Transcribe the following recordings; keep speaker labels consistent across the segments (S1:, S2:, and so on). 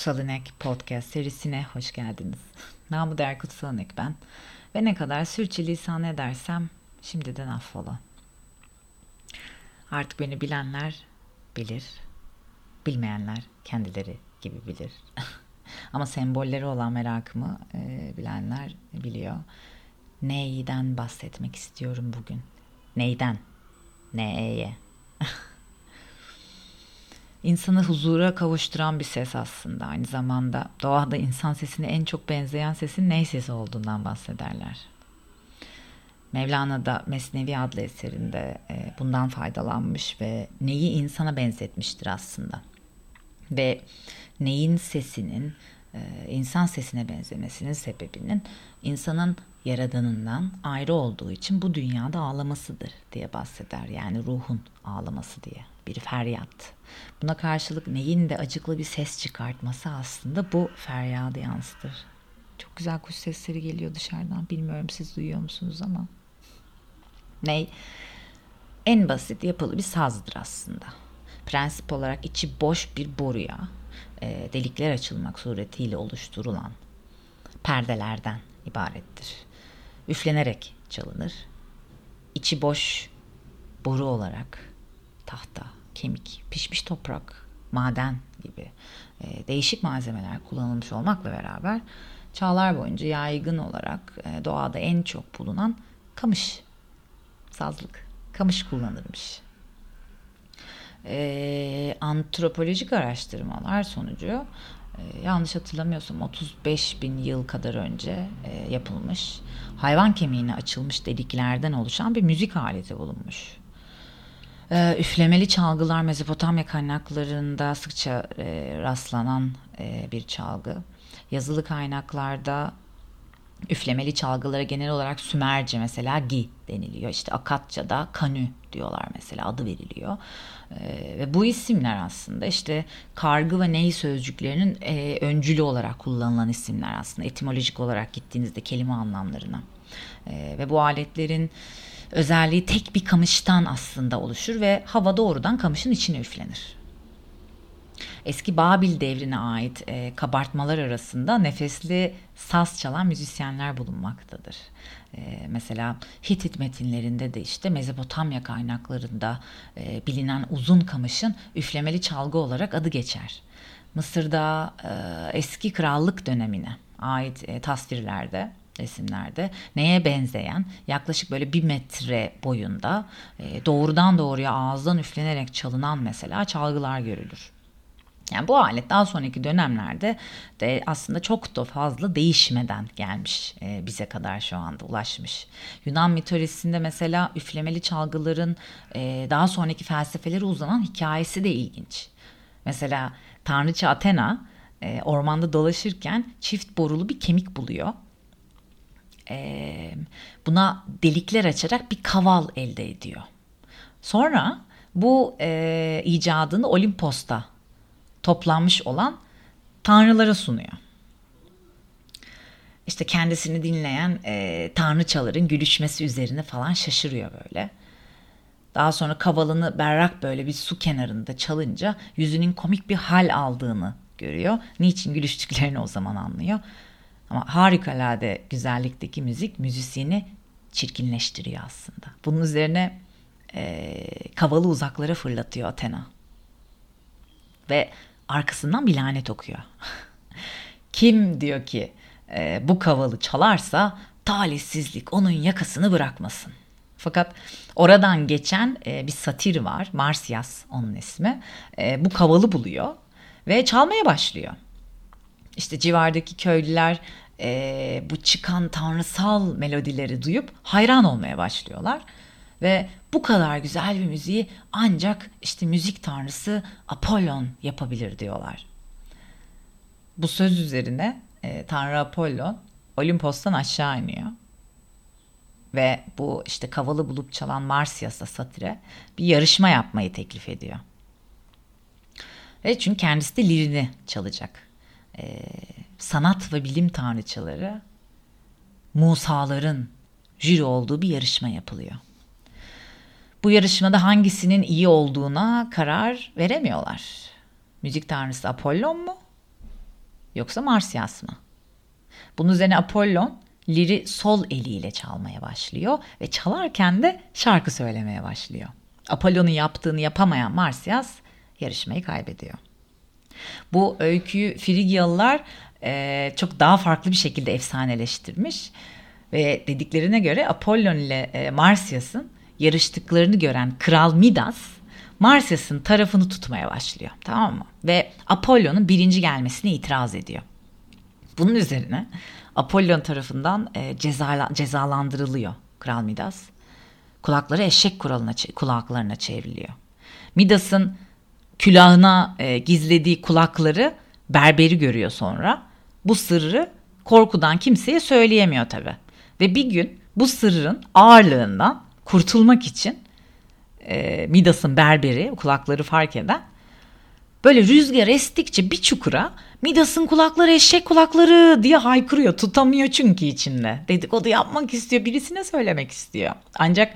S1: Kutsal İnek Podcast serisine hoş geldiniz. Namı değer Kutsal İnek ben. Ve ne kadar sürçülisan edersem şimdiden affola. Artık beni bilenler bilir, bilmeyenler kendileri gibi bilir. Ama sembolleri olan merakımı e, bilenler biliyor. Neyden bahsetmek istiyorum bugün? Neyden? Neye? insanı huzura kavuşturan bir ses aslında. Aynı zamanda doğada insan sesine en çok benzeyen sesin ney sesi olduğundan bahsederler. Mevlana da Mesnevi adlı eserinde e, bundan faydalanmış ve neyi insana benzetmiştir aslında. Ve neyin sesinin e, insan sesine benzemesinin sebebinin insanın yaradanından ayrı olduğu için bu dünyada ağlamasıdır diye bahseder. Yani ruhun ağlaması diye bir feryat. Buna karşılık neyin de acıklı bir ses çıkartması aslında bu feryadı yansıtır. Çok güzel kuş sesleri geliyor dışarıdan. Bilmiyorum siz duyuyor musunuz ama. Ney? En basit yapılı bir sazdır aslında. Prensip olarak içi boş bir boruya e, delikler açılmak suretiyle oluşturulan perdelerden ibarettir. Üflenerek çalınır. İçi boş boru olarak tahta, kemik, pişmiş toprak, maden gibi e, değişik malzemeler kullanılmış olmakla beraber çağlar boyunca yaygın olarak e, doğada en çok bulunan kamış, sazlık, kamış kullanılmış. E, antropolojik araştırmalar sonucu e, yanlış hatırlamıyorsam 35 bin yıl kadar önce e, yapılmış hayvan kemiğine açılmış deliklerden oluşan bir müzik aleti bulunmuş. E, üflemeli çalgılar Mezopotamya kaynaklarında sıkça e, rastlanan e, bir çalgı. Yazılı kaynaklarda üflemeli çalgılara genel olarak Sümerce mesela gi deniliyor. İşte Akatça'da kanü diyorlar mesela adı veriliyor. Ee, ve bu isimler aslında işte kargı ve ney sözcüklerinin e, öncülü olarak kullanılan isimler aslında etimolojik olarak gittiğinizde kelime anlamlarına. Ee, ve bu aletlerin özelliği tek bir kamıştan aslında oluşur ve hava doğrudan kamışın içine üflenir. Eski Babil devrine ait e, kabartmalar arasında nefesli saz çalan müzisyenler bulunmaktadır. E, mesela Hitit metinlerinde de işte Mezopotamya kaynaklarında e, bilinen uzun kamışın üflemeli çalgı olarak adı geçer. Mısır'da e, eski krallık dönemine ait e, tasvirlerde resimlerde neye benzeyen yaklaşık böyle bir metre boyunda e, doğrudan doğruya ağızdan üflenerek çalınan mesela çalgılar görülür. Yani bu alet daha sonraki dönemlerde de aslında çok da fazla değişmeden gelmiş e, bize kadar şu anda ulaşmış. Yunan mitolojisinde mesela üflemeli çalgıların e, daha sonraki felsefeleri uzanan hikayesi de ilginç. Mesela tanrıça Athena ormanda dolaşırken çift borulu bir kemik buluyor. E, buna delikler açarak bir kaval elde ediyor. Sonra bu e, icadını Olimpos'ta toplanmış olan tanrılara sunuyor. İşte kendisini dinleyen e, tanrıçaların gülüşmesi üzerine falan şaşırıyor böyle. Daha sonra kavalını berrak böyle bir su kenarında çalınca yüzünün komik bir hal aldığını görüyor. Niçin gülüştüklerini o zaman anlıyor. Ama harikulade güzellikteki müzik müzisyeni çirkinleştiriyor aslında. Bunun üzerine e, kavalı uzaklara fırlatıyor Athena. Ve arkasından bir lanet okuyor. Kim diyor ki e, bu kavalı çalarsa talihsizlik onun yakasını bırakmasın. Fakat oradan geçen e, bir satir var. Marsyas onun ismi. E, bu kavalı buluyor ve çalmaya başlıyor. İşte civardaki köylüler e, bu çıkan tanrısal melodileri duyup hayran olmaya başlıyorlar. Ve bu kadar güzel bir müziği ancak işte müzik tanrısı Apollon yapabilir diyorlar. Bu söz üzerine e, Tanrı Apollon Olimpos'tan aşağı iniyor. Ve bu işte kavalı bulup çalan Marsyas'a Satire bir yarışma yapmayı teklif ediyor. Ve çünkü kendisi de lirini çalacak. Ee, sanat ve bilim tanrıçaları Musaların jüri olduğu bir yarışma yapılıyor. Bu yarışmada hangisinin iyi olduğuna karar veremiyorlar. Müzik tanrısı Apollon mu? yoksa Marsyas mı? Bunun üzerine Apollon liri sol eliyle çalmaya başlıyor ve çalarken de şarkı söylemeye başlıyor. Apollon'un yaptığını yapamayan Marsyas yarışmayı kaybediyor. Bu öyküyü Frigyalılar e, çok daha farklı bir şekilde efsaneleştirmiş ve dediklerine göre Apollon ile e, Marsyas'ın yarıştıklarını gören Kral Midas Marsyas'ın tarafını tutmaya başlıyor. Tamam mı? Ve Apollon'un birinci gelmesine itiraz ediyor. Bunun üzerine Apollon tarafından e, cezala, cezalandırılıyor Kral Midas. Kulakları eşek kuralına, kulaklarına çevriliyor. Midas'ın külahına e, gizlediği kulakları berberi görüyor sonra. Bu sırrı korkudan kimseye söyleyemiyor tabi. Ve bir gün bu sırrın ağırlığından kurtulmak için e, Midas'ın berberi kulakları fark eden böyle rüzgar estikçe bir çukura Midas'ın kulakları eşek kulakları diye haykırıyor. Tutamıyor çünkü içinde. Dedikodu yapmak istiyor birisine söylemek istiyor. Ancak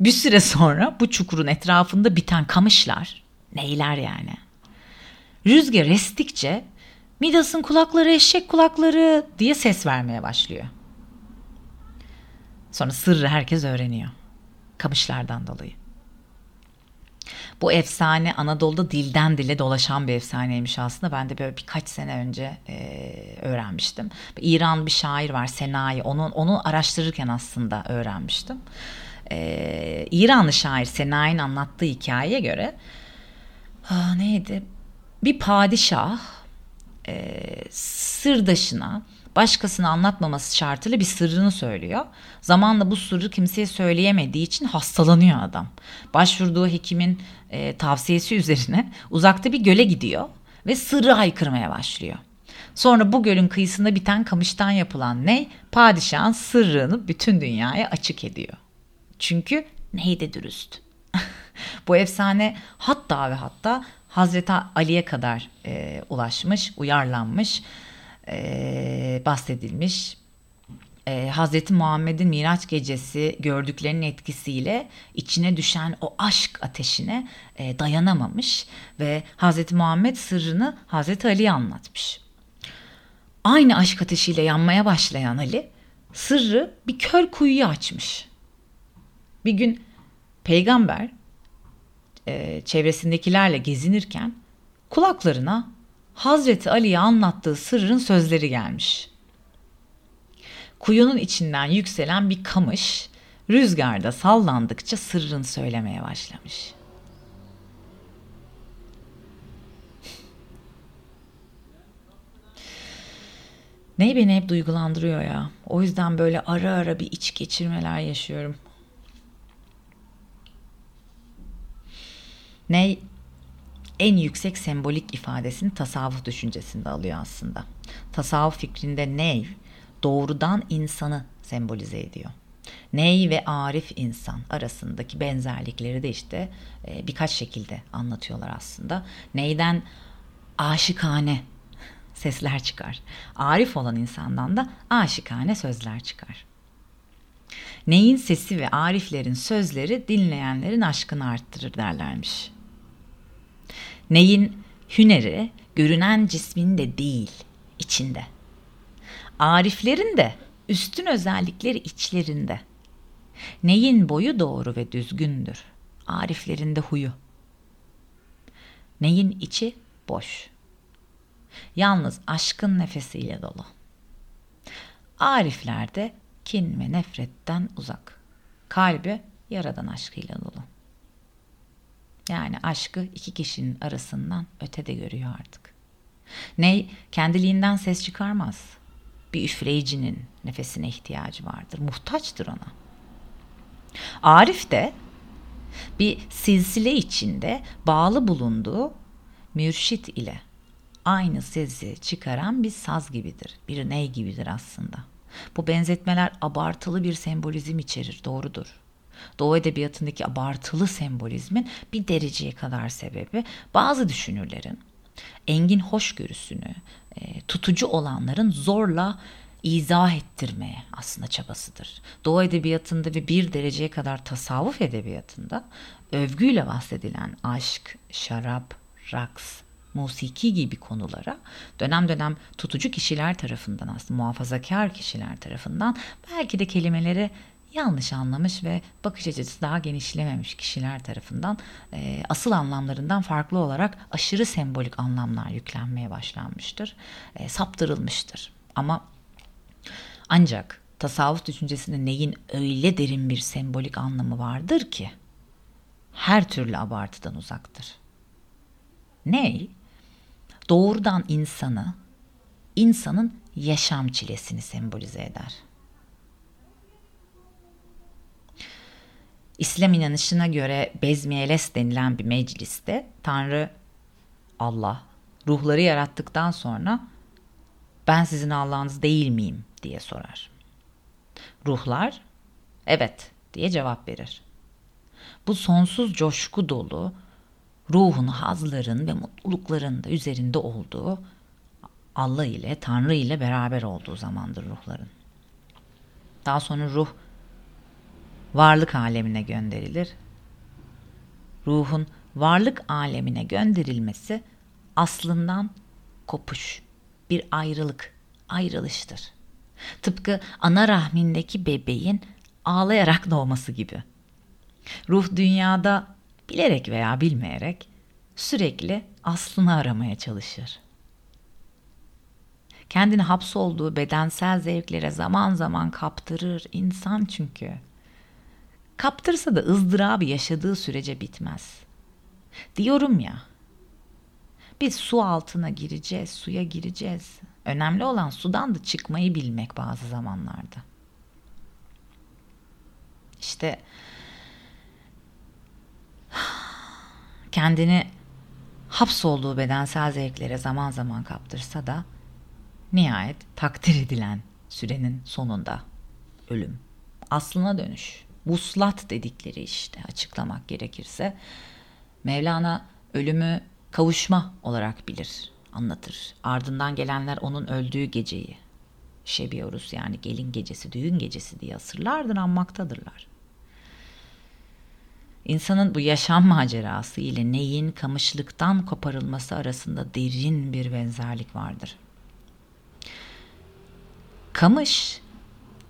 S1: bir süre sonra bu çukurun etrafında biten kamışlar neyler yani. Rüzgar estikçe Midas'ın kulakları eşek kulakları diye ses vermeye başlıyor. Sonra sırrı herkes öğreniyor. Kamışlardan dolayı. Bu efsane Anadolu'da dilden dile dolaşan bir efsaneymiş aslında. Ben de böyle birkaç sene önce e, öğrenmiştim. İran bir şair var Senai. Onu, onu araştırırken aslında öğrenmiştim. E, İranlı şair Senai'nin anlattığı hikayeye göre aa, neydi? Bir padişah e, sırdaşına başkasına anlatmaması şartıyla bir sırrını söylüyor. Zamanla bu sırrı kimseye söyleyemediği için hastalanıyor adam. Başvurduğu hekimin e, tavsiyesi üzerine uzakta bir göle gidiyor ve sırrı haykırmaya başlıyor. Sonra bu gölün kıyısında biten kamıştan yapılan ney padişahın sırrını bütün dünyaya açık ediyor. Çünkü ney de dürüst. Bu efsane hatta ve hatta Hazreti Ali'ye kadar e, ulaşmış, uyarlanmış e, bahsedilmiş. E, Hazreti Muhammed'in Miraç gecesi gördüklerinin etkisiyle içine düşen o aşk ateşine e, dayanamamış ve Hazreti Muhammed sırrını Hazreti Ali'ye anlatmış. Aynı aşk ateşiyle yanmaya başlayan Ali sırrı bir kör kuyuyu açmış. Bir gün peygamber e, çevresindekilerle gezinirken kulaklarına Hazreti Ali'ye anlattığı sırrın sözleri gelmiş. Kuyunun içinden yükselen bir kamış rüzgarda sallandıkça sırrını söylemeye başlamış. Ney beni hep duygulandırıyor ya. O yüzden böyle ara ara bir iç geçirmeler yaşıyorum. Ney en yüksek sembolik ifadesini tasavvuf düşüncesinde alıyor aslında. Tasavvuf fikrinde ney doğrudan insanı sembolize ediyor. Ney ve arif insan arasındaki benzerlikleri de işte e, birkaç şekilde anlatıyorlar aslında. Neyden aşıkane sesler çıkar. Arif olan insandan da aşıkane sözler çıkar. Neyin sesi ve ariflerin sözleri dinleyenlerin aşkını arttırır derlermiş. Neyin hüneri görünen cisminde değil, içinde. Ariflerin de üstün özellikleri içlerinde. Neyin boyu doğru ve düzgündür. Ariflerin de huyu. Neyin içi boş. Yalnız aşkın nefesiyle dolu. Arifler de kin ve nefretten uzak. Kalbi yaradan aşkıyla dolu. Yani aşkı iki kişinin arasından ötede görüyor artık. Ney kendiliğinden ses çıkarmaz. Bir üfleyicinin nefesine ihtiyacı vardır. Muhtaçtır ona. Arif de bir silsile içinde bağlı bulunduğu mürşit ile aynı sesi çıkaran bir saz gibidir. Bir ney gibidir aslında. Bu benzetmeler abartılı bir sembolizm içerir, doğrudur. Doğu edebiyatındaki abartılı sembolizmin bir dereceye kadar sebebi bazı düşünürlerin engin hoşgörüsünü, e, tutucu olanların zorla izah ettirmeye aslında çabasıdır. Doğu edebiyatında ve bir dereceye kadar tasavvuf edebiyatında övgüyle bahsedilen aşk, şarap, raks, musiki gibi konulara dönem dönem tutucu kişiler tarafından aslında muhafazakar kişiler tarafından belki de kelimeleri yanlış anlamış ve bakış açısı daha genişlememiş kişiler tarafından e, asıl anlamlarından farklı olarak aşırı sembolik anlamlar yüklenmeye başlanmıştır. E, saptırılmıştır. Ama ancak tasavvuf düşüncesinde neyin öyle derin bir sembolik anlamı vardır ki her türlü abartıdan uzaktır. Ney? Doğrudan insanı, insanın yaşam çilesini sembolize eder. İslam inanışına göre Bezmiyeles denilen bir mecliste Tanrı Allah ruhları yarattıktan sonra ben sizin Allah'ınız değil miyim diye sorar. Ruhlar evet diye cevap verir. Bu sonsuz coşku dolu ruhun hazların ve mutlulukların da üzerinde olduğu Allah ile Tanrı ile beraber olduğu zamandır ruhların. Daha sonra ruh varlık alemine gönderilir. Ruhun varlık alemine gönderilmesi aslından kopuş, bir ayrılık, ayrılıştır. Tıpkı ana rahmindeki bebeğin ağlayarak doğması gibi. Ruh dünyada bilerek veya bilmeyerek sürekli aslını aramaya çalışır. Kendini hapsolduğu bedensel zevklere zaman zaman kaptırır insan çünkü. Kaptırsa da ızdırabı yaşadığı sürece bitmez. Diyorum ya. Biz su altına gireceğiz, suya gireceğiz. Önemli olan sudan da çıkmayı bilmek bazı zamanlarda. İşte kendini hapsolduğu bedensel zevklere zaman zaman kaptırsa da nihayet takdir edilen sürenin sonunda ölüm. Aslına dönüş. Vuslat dedikleri işte açıklamak gerekirse. Mevlana ölümü kavuşma olarak bilir, anlatır. Ardından gelenler onun öldüğü geceyi, şebiyoruz yani gelin gecesi, düğün gecesi diye asırlardır anmaktadırlar. İnsanın bu yaşam macerası ile neyin kamışlıktan koparılması arasında derin bir benzerlik vardır. Kamış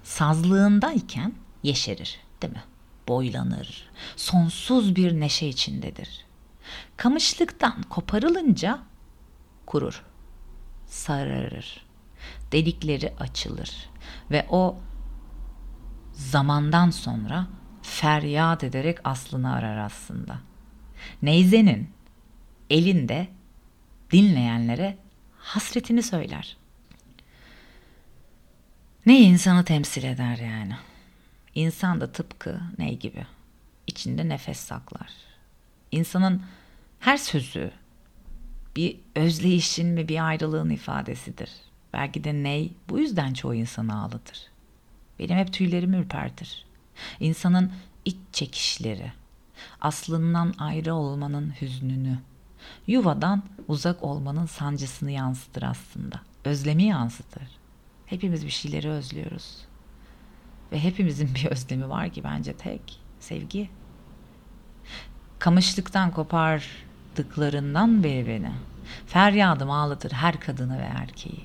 S1: sazlığındayken yeşerir, değil mi? Boylanır, sonsuz bir neşe içindedir. Kamışlıktan koparılınca kurur, sararır, delikleri açılır ve o zamandan sonra feryat ederek aslını arar aslında. Neyzenin elinde dinleyenlere hasretini söyler. Ne insanı temsil eder yani. İnsan da tıpkı ney gibi. içinde nefes saklar. İnsanın her sözü bir özleyişin ve bir ayrılığın ifadesidir. Belki de ney bu yüzden çoğu insanı ağlatır. Benim hep tüylerimi ürpertir. İnsanın iç çekişleri, aslından ayrı olmanın hüznünü, yuvadan uzak olmanın sancısını yansıtır aslında. Özlemi yansıtır. Hepimiz bir şeyleri özlüyoruz. Ve hepimizin bir özlemi var ki bence tek sevgi. Kamışlıktan kopardıklarından beri beni. Feryadım ağlatır her kadını ve erkeği.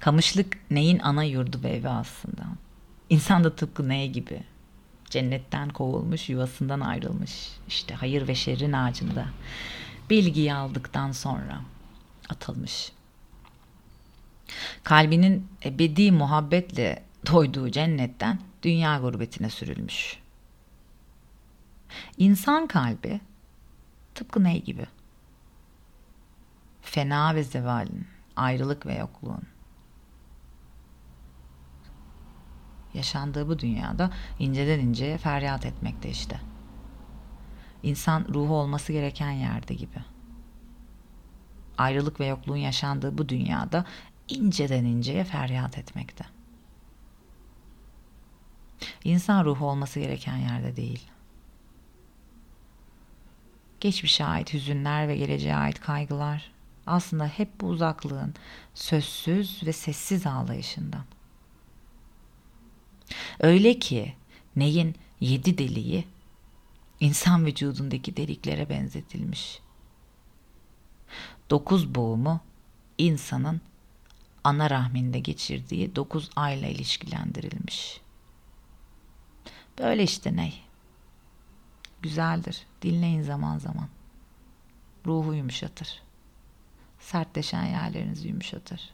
S1: Kamışlık neyin ana yurdu ve evi aslında. İnsan da tıpkı neye gibi. Cennetten kovulmuş, yuvasından ayrılmış. İşte hayır ve şerrin ağacında. Bilgiyi aldıktan sonra atılmış. Kalbinin ebedi muhabbetle doyduğu cennetten dünya gurbetine sürülmüş. İnsan kalbi tıpkı ney gibi? Fena ve zevalin, ayrılık ve yokluğun, yaşandığı bu dünyada inceden inceye feryat etmekte işte. İnsan ruhu olması gereken yerde gibi. Ayrılık ve yokluğun yaşandığı bu dünyada inceden inceye feryat etmekte. İnsan ruhu olması gereken yerde değil. Geçmişe ait hüzünler ve geleceğe ait kaygılar aslında hep bu uzaklığın sözsüz ve sessiz ağlayışından. Öyle ki neyin yedi deliği insan vücudundaki deliklere benzetilmiş. Dokuz boğumu insanın ana rahminde geçirdiği dokuz ayla ilişkilendirilmiş. Böyle işte ney? Güzeldir. Dinleyin zaman zaman. Ruhu yumuşatır. Sertleşen yerlerinizi yumuşatır.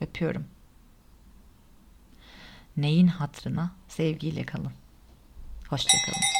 S1: Öpüyorum. Neyin hatrına sevgiyle kalın. Hoşçakalın.